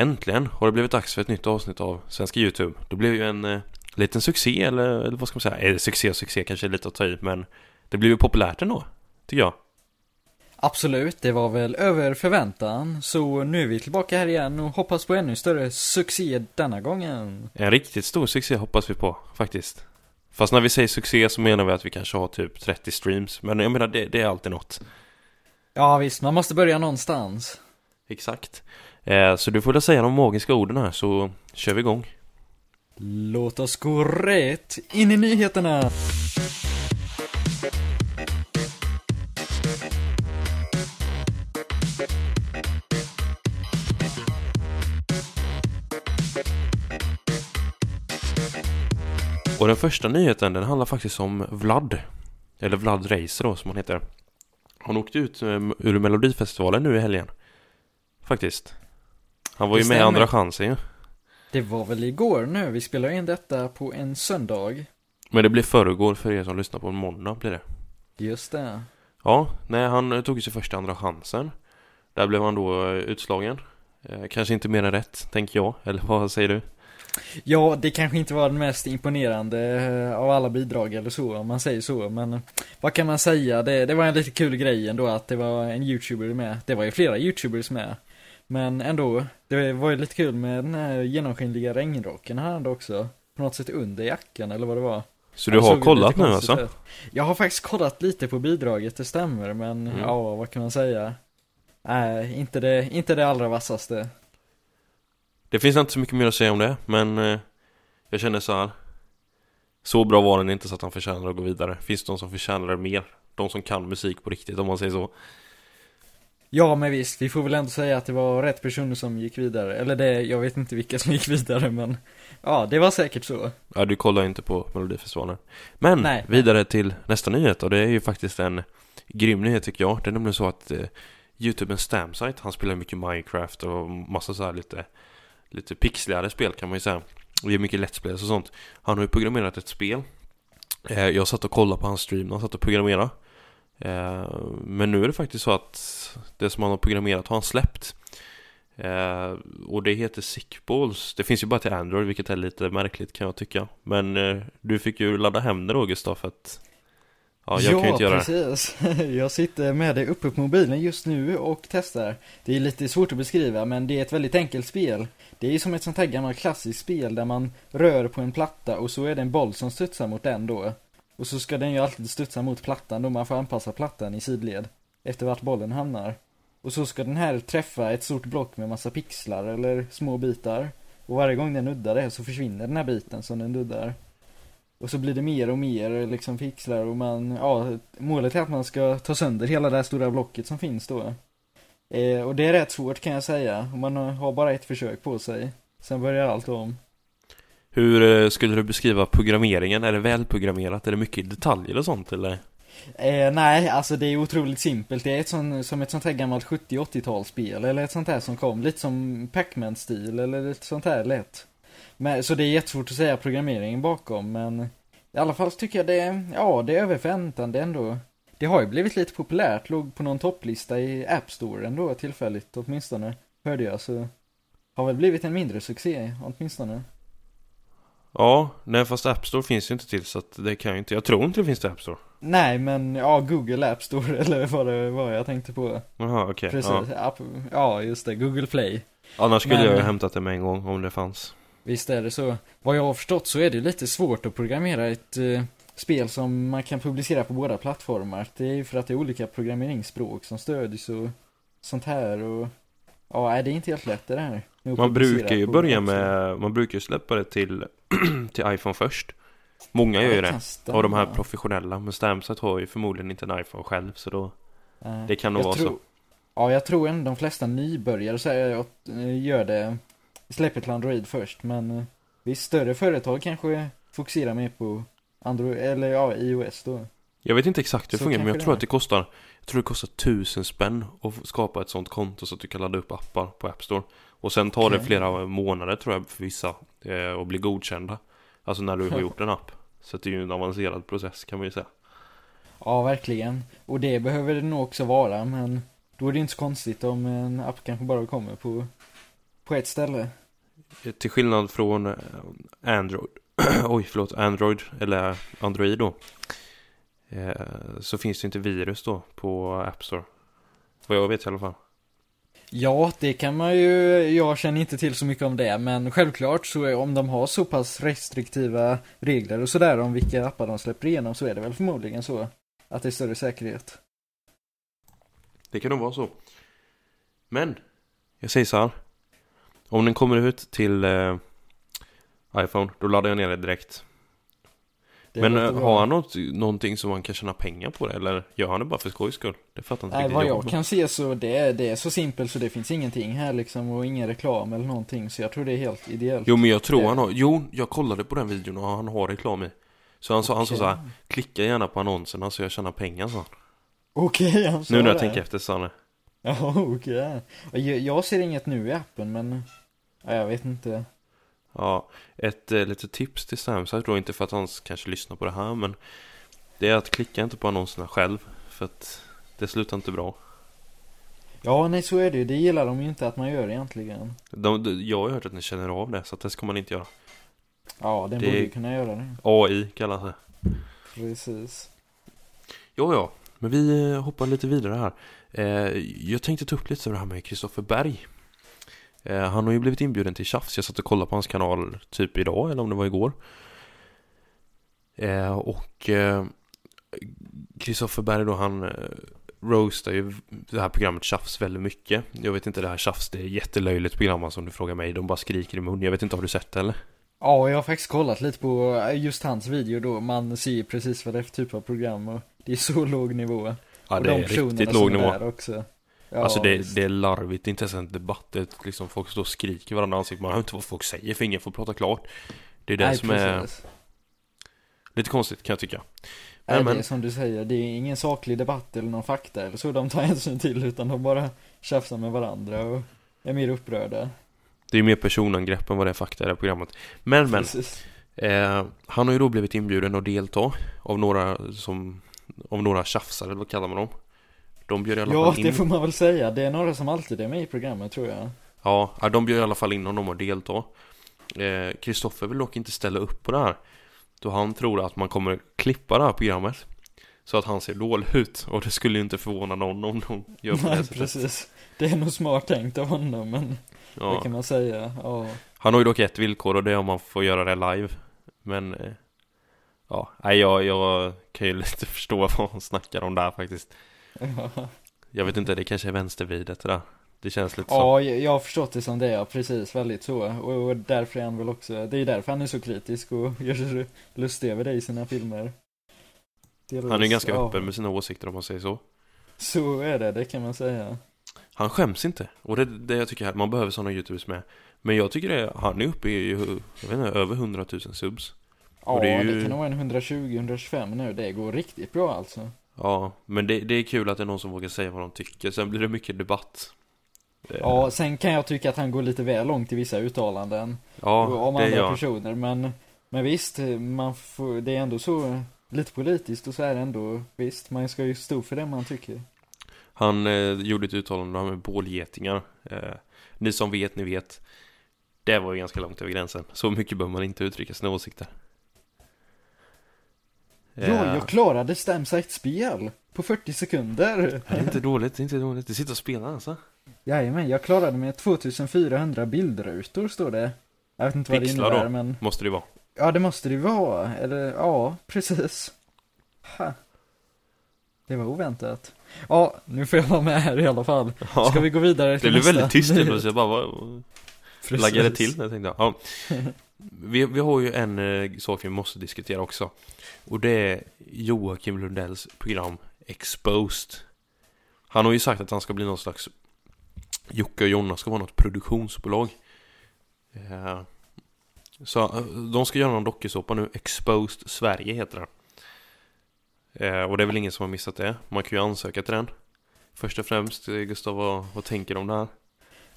Äntligen har det blivit dags för ett nytt avsnitt av Svenska YouTube. Det blev ju en eh, liten succé, eller, eller vad ska man säga? Eh, succé och succé kanske är lite att ta i, men det blev ju populärt ändå, tycker jag. Absolut, det var väl över förväntan. Så nu är vi tillbaka här igen och hoppas på ännu större succé denna gången. En riktigt stor succé hoppas vi på, faktiskt. Fast när vi säger succé så menar vi att vi kanske har typ 30 streams. Men jag menar, det, det är alltid något. Ja visst, man måste börja någonstans. Exakt. Eh, så du får väl säga de magiska orden här så kör vi igång. Låt oss gå rätt in i nyheterna. Och den första nyheten den handlar faktiskt om Vlad. Eller Vlad Racer då som han heter. Han åkte ut eh, ur Melodifestivalen nu i helgen. Faktiskt. Han var ju med i. Andra chansen ju. Det var väl igår nu, vi spelar in detta på en söndag. Men det blir förrgår för er som lyssnar på en måndag blir det. Just det. Ja, nej han tog ju sig första Andra chansen. Där blev han då eh, utslagen. Eh, kanske inte mer än rätt, tänker jag. Eller vad säger du? Ja, det kanske inte var den mest imponerande eh, av alla bidrag eller så, om man säger så, men vad kan man säga? Det, det var en lite kul grej ändå att det var en youtuber med. Det var ju flera youtubers med. Men ändå, det var ju lite kul med den här genomskinliga regnrocken han hade också. På något sätt under jackan eller vad det var. Så du har kollat nu alltså? ut. Jag har faktiskt kollat lite på bidraget, det stämmer, men Mm. ja, vad kan man säga? Nej, inte det, inte det allra vassaste. Det finns inte så mycket mer att säga om det, men eh, jag känner så här. Så bra var den inte så att han förtjänar att gå vidare. Finns det de som förtjänar det mer? De som kan musik på riktigt, om man säger så. Ja, men visst, vi får väl ändå säga att det var rätt personer som gick vidare. Eller det, jag vet inte vilka som gick vidare, men ja, det var säkert så. Ja, du kollar inte på Melodifestivalen. Men Nej. vidare till nästa nyhet och det är ju faktiskt en grym nyhet tycker jag. Det är nämligen så att eh, Youtubens Stamsite, han spelar mycket Minecraft och massa så här lite, lite pixligare spel kan man ju säga. Och gör mycket Plays och sånt. Han har ju programmerat ett spel. Eh, jag satt och kollade på hans stream när han satt och programmerade. Eh, men nu är det faktiskt så att det som han har programmerat har han släppt. Eh, och det heter Sickballs. Det finns ju bara till Android, vilket är lite märkligt kan jag tycka. Men eh, du fick ju ladda hem det då Gustav, för att Ja, jag kan ju inte göra det. precis. Jag sitter med det uppe på mobilen just nu och testar. Det är lite svårt att beskriva, men det är ett väldigt enkelt spel. Det är ju som ett sånt här gammalt klassiskt spel där man rör på en platta och så är det en boll som studsar mot den då. Och så ska den ju alltid studsa mot plattan då man får anpassa plattan i sidled. Efter vart bollen hamnar. Och så ska den här träffa ett stort block med massa pixlar eller små bitar. Och varje gång den nuddar det så försvinner den här biten som den nuddar. Och så blir det mer och mer liksom pixlar och man, ja, målet är att man ska ta sönder hela det här stora blocket som finns då. Eh, och det är rätt svårt kan jag säga, och man har bara ett försök på sig. Sen börjar allt om. Hur eh, skulle du beskriva programmeringen? Är det välprogrammerat? Är det mycket detaljer och sånt eller? Eh, nej, alltså det är otroligt simpelt. Det är ett sån, som ett sånt här gammalt 70-80-talsspel, eller ett sånt här som kom, lite som Pac-Man-stil, eller ett sånt här lätt. Men, så det är jättesvårt att säga programmeringen bakom, men i alla fall så tycker jag det, ja, det är över förväntan, det är ändå, det har ju blivit lite populärt, låg på någon topplista i App Store ändå tillfälligt, åtminstone, hörde jag, så har väl blivit en mindre succé, åtminstone. Ja, nej fast App Store finns ju inte till så att det kan ju inte, jag tror inte det finns till App Store. Nej, men ja, Google App Store, eller vad det var jag tänkte på. Jaha, okej. Precis, Ja. App, ja, just det, Google Play. Annars skulle Men- jag ju hämtat det med en gång om det fanns. Visst är det så. Vad jag har förstått så är det lite svårt att programmera ett eh, spel som man kan publicera på båda plattformar. Det är ju för att det är olika programmeringsspråk som stödjs och sånt här och ja, det är inte helt lätt det att Man brukar ju börja med, man brukar ju släppa det till, till iPhone först. Många gör ju Ja, det. stämma. Av de här professionella, men Stamsite har ju förmodligen inte en iPhone själv så då, det kan nog vara tror- så. Ja, jag tror ändå de flesta nybörjare så här, eh, gör det, släpper till Android först, men eh, visst, större företag kanske fokuserar mer på Android, eller ja, iOS då. Jag vet inte exakt hur det fungerar men jag tror att det kostar Jag tror det kostar tusen spänn att skapa ett sånt konto så att du kan ladda upp appar på App Store Och sen tar det Okej. flera månader tror jag för vissa eh, att bli godkända Alltså när du har gjort en app Så det är ju en avancerad process kan man ju säga Ja, verkligen. Och det behöver det nog också vara, men då är det inte så konstigt om en app kanske bara kommer på, på ett ställe. Till skillnad från eh, Android, oj förlåt, Android eller Android då. Eh, så finns det inte virus då på App Store. Vad jag vet i alla fall. Ja, det kan man ju, jag känner inte till så mycket om det, men självklart så är, om de har så pass restriktiva regler och sådär om vilka appar de släpper igenom så är det väl förmodligen så att det är större säkerhet. Det kan nog vara så. Men, jag säger så här. Om den kommer ut till eh, iPhone, då laddar jag ner det direkt. Men eh, har han något, någonting som man kan tjäna pengar på det? Eller gör han det bara för skojs skull? Det fattar inte Nej, riktigt vad jag. jag kan se så det är, det är så simpelt så det finns ingenting här liksom och ingen reklam eller någonting så jag tror det är helt ideellt. Jo men jag tror Det- han har, jo jag kollade på den videon och han har reklam i. Så han sa, han sa så här, klicka gärna på annonserna så jag tjänar pengar han. Okej, han sa Nu när jag det. tänker efter sa han det. Ja, okej. Jag, jag ser inget nu i appen men, ja, jag vet inte. Ja, ett eh, litet tips till Samsung då, inte för att han kanske lyssnar på det här men Det är att klicka inte på annonserna själv för att det slutar inte bra. Ja, nej så är det ju. Det gillar de ju inte att man gör egentligen. De, de, jag har hört att ni känner av det så att det ska man inte göra. Ja, den Det- borde ju kunna göra det. AI kallas det. Precis. Jo, ja, men vi eh, hoppar lite vidare här. Eh, jag tänkte ta upp lite det här med Kristoffer Berg. Eh, han har ju blivit inbjuden till tjafs. Jag satt och kollade på hans kanal typ idag eller om det var igår. Eh, och eh, Kristoffer Berg då han eh, roastar ju det här programmet Tjafs väldigt mycket. Jag vet inte det här Tjafs, det är jättelöjligt program alltså, om du frågar mig. De bara skriker i mun. Jag vet inte, har du sett det eller? Ja, jag har faktiskt kollat lite på eh, just hans video då. Man ser precis vad det är för typ av program och det är så låg nivå. Ja, det är riktigt som låg nivå. Också. Ja, alltså det, det är larvigt, det är inte ens en debatt. Det är liksom folk står och skriker varandra i ansiktet. Man hör inte vad folk säger för ingen får prata klart. Det är det Nej, som är precis. lite konstigt kan jag tycka. Nej, Men, det är som du säger, det är ingen saklig debatt eller någon fakta eller så de tar hänsyn till utan de bara tjafsar med varandra och är mer upprörda. det är mer personangrepp än vad det är fakta i det här programmet. Men men, eh, han har ju då blivit inbjuden att delta av några som, av några tjafsare, vad kallar man dem? De bjöd i alla Ja, fall in det får man väl säga. Det är några som alltid är med i programmet tror jag. Ja, ja, de bjöd i alla fall in honom att delta. Eh, Kristoffer vill dock inte ställa upp på det här. Då han tror att man kommer klippa det här programmet. Så att han ser dålig ut. Och det skulle ju inte förvåna någon om de gör på det Nej, sättet. precis. Det är nog smart tänkt av honom, men det Ja. kan man säga. Ja. Han har ju dock ett villkor och det är om man får göra det live. Men eh, Ja, jag, jag kan ju lite förstå vad han snackar om där faktiskt. Jag vet inte, det kanske är vänstervidet det där. Det känns lite så. Ja, jag har förstått det som det, ja, precis, väldigt så. Och, och därför är han väl också, det är därför han är så kritisk och gör sig lustig över det i sina filmer. Delvis, Han är ganska ja, öppen med sina åsikter om man säger så. Så är det, det kan man säga. Han skäms inte. Och det är det jag tycker här, man behöver sådana youtubers med. Men jag tycker det, han är uppe i, jag vet inte, över 100 000 subs. Ja, Och det det, är ju- kan nog vara en 120-125 nu, det går riktigt bra alltså. Ja, men det, det är kul att det är någon som vågar säga vad de tycker. Sen blir det mycket debatt. Eh, Ja, sen kan jag tycka att han går lite väl långt i vissa uttalanden. ja om det andra han. personer, men, men visst, man får, det är ändå så, lite politiskt och så är det ändå, visst, man ska ju stå för det man tycker. Han eh, gjorde ett uttalande om bålgetingar. Eh, ni som vet, ni vet. Det var ju ganska långt över gränsen. Så mycket behöver man inte uttrycka sina åsikter. Ja, Eh, jag klarade Stamsite-spel på 40 sekunder. Det är inte dåligt, det är inte dåligt. Du sitter och spelar alltså. Jajamän, jag klarade med 2400 bildrutor står det. Jag vet inte vad det Pixlar innebär då? men, Måste det vara. ja det måste det vara, eller ja, precis. Ha. Det var oväntat. Ja, nu får jag vara med här i alla fall. Ja, Ska vi gå vidare det till blev nästa väldigt tyst nyhet? plötsligt. Jag bara, vad- Precis. laggade till när jag tänkte. Ja. Vi, vi har ju en eh, sak vi måste diskutera också. Och det är Joakim Lundells program Exposed. Han har ju sagt att han ska bli någon slags Jocke och Jonna ska vara något produktionsbolag. Eh, Så eh, de ska göra någon dokusåpa nu. Exposed Sverige heter den. Eh, Och det är väl ingen som har missat det. Man kan ju ansöka till den. Först och främst, eh, Gustav, vad, vad tänker du om det här?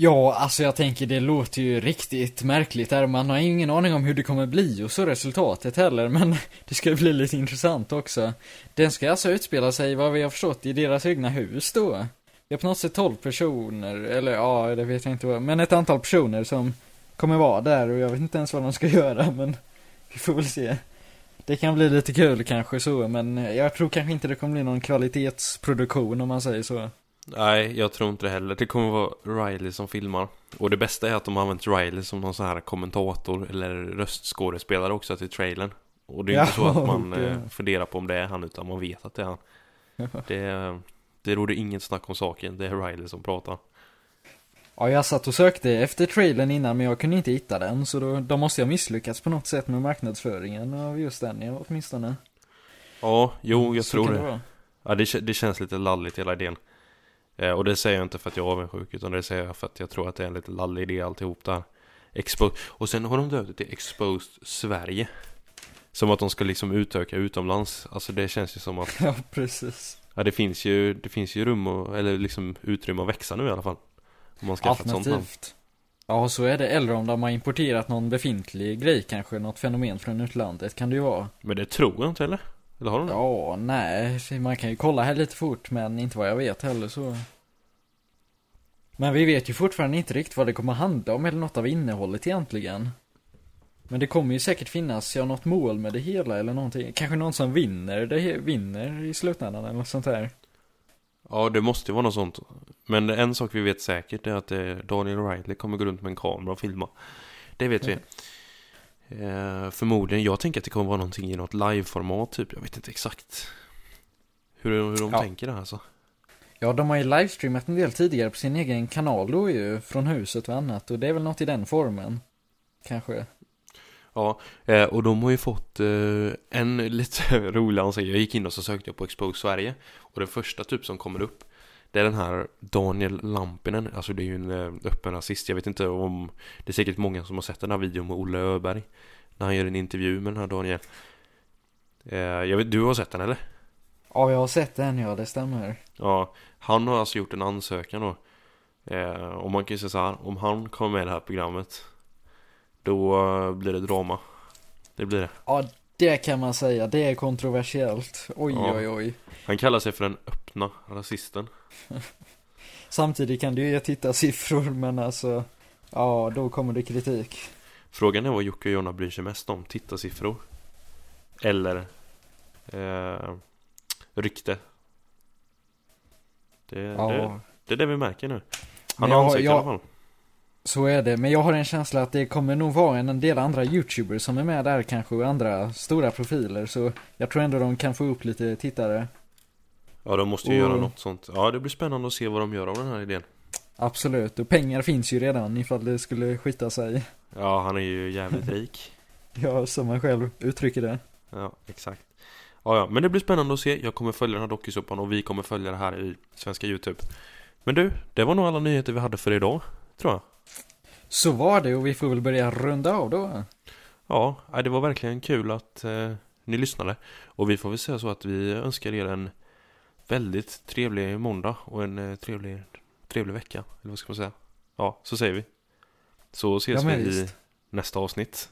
Ja, alltså jag tänker det låter ju riktigt märkligt där. Man har ingen aning om hur det kommer bli och så resultatet heller, men det ska ju bli lite intressant också. Den ska alltså utspela sig, vad vi har förstått, i deras egna hus då. det är på något sätt 12 personer, eller ja, det vet jag inte vad, men ett antal personer som kommer vara där och jag vet inte ens vad de ska göra, men vi får väl se. Det kan bli lite kul kanske så, men jag tror kanske inte det kommer bli någon kvalitetsproduktion om man säger så. Nej, jag tror inte det heller. Det kommer vara Riley som filmar. Och det bästa är att de har använt Riley som någon sån här kommentator eller röstskådespelare också till trailern. Och det är Ja, inte så att man okej. eh, funderar på om det är han utan man vet att det är han. Det, det råder inget snack om saken. Det är Riley som pratar. Ja, jag satt och sökte efter trailern innan men jag kunde inte hitta den, så då, då måste jag misslyckats på något sätt med marknadsföringen av just den, åtminstone. Ja, jo, jag Så tror det. vara. Ja, det, det känns lite lalligt hela idén. Eh, och det säger jag inte för att jag är avundsjuk, utan det säger jag för att jag tror att det är en lite lallig idé alltihop där. Expo och sen har de döpt det till Exposed Sverige. Som att de ska liksom utöka utomlands. Alltså det känns ju som att, Ja, precis. ja det finns ju, det finns ju rum och, eller liksom utrymme att växa nu i alla fall. Om man skaffar ett sånt namn. Ja, så är det. Eller om de har importerat någon befintlig grej kanske, något fenomen från utlandet kan det ju vara. Men det tror jag inte eller? Eller har de det? Ja, nej, man kan ju kolla här lite fort, men inte vad jag vet heller så. Men vi vet ju fortfarande inte riktigt vad det kommer handla om eller något av innehållet egentligen. Men det kommer ju säkert finnas, ja, något mål med det hela eller någonting. Kanske någon som vinner, det vinner i slutändan eller något sånt där. Ja, det måste ju vara något sånt. Men en sak vi vet säkert är att eh, Daniel Riley kommer gå runt med en kamera och filma. Det vet vi. Eh, förmodligen, jag tänker att det kommer vara någonting i något liveformat typ. Jag vet inte exakt hur, hur de Ja. tänker det alltså. Ja, de har ju livestreamat en del tidigare på sin egen kanal då ju, från huset och annat. Och det är väl något i den formen. Kanske. Ja, eh, och de har ju fått eh, en lite rolig ansökan. Jag gick in och så sökte jag på Expose Sverige. Och det första typ som kommer upp det är den här Daniel Lampinen. Alltså det är ju en eh, öppen rasist. Jag vet inte om det är säkert många som har sett den här videon med Olle Öberg. När han gör en intervju med den här Daniel. Eh, jag vet, du har sett den eller? Ja, jag har sett den, ja, det stämmer. Ja, han har alltså gjort en ansökan då. Eh, och man kan ju säga så här, om han kommer med i det här programmet Då blir det drama. Det blir det. Ja, det kan man säga. Det är kontroversiellt. Oj, Ja. oj, oj. Han kallar sig för den öppna rasisten. Samtidigt kan det ju ge tittarsiffror, men alltså, ja, då kommer det kritik. Frågan är vad Jocke och Jonna bryr sig mest om, tittarsiffror Eller eh, Rykte det, Ja, det, det är det vi märker nu Han har jag- ansökt i jag- alla fall så är det. Men jag har en känsla att det kommer nog vara en del andra YouTubers som är med där kanske, och andra stora profiler. Så jag tror ändå de kan få upp lite tittare. Ja de måste ju Och- göra något sånt Ja det blir spännande att se vad de gör av den här idén Absolut, och pengar finns ju redan ifall det skulle skita sig. Ja han är ju jävligt rik Ja, som man själv uttrycker det. Ja exakt Ja ja men det blir spännande att se Jag kommer följa den här dokusåpan och vi kommer följa det här i svenska Youtube Men du, det var nog alla nyheter vi hade för idag Tror jag Så var det och vi får väl börja runda av då. Ja, det var verkligen kul att eh, ni lyssnade. Och vi får väl säga så att vi önskar er en väldigt trevlig måndag och en eh, trevlig, trevlig vecka. Eller vad ska man säga? Ja, så säger vi. Så ses Ja, vi i nästa avsnitt.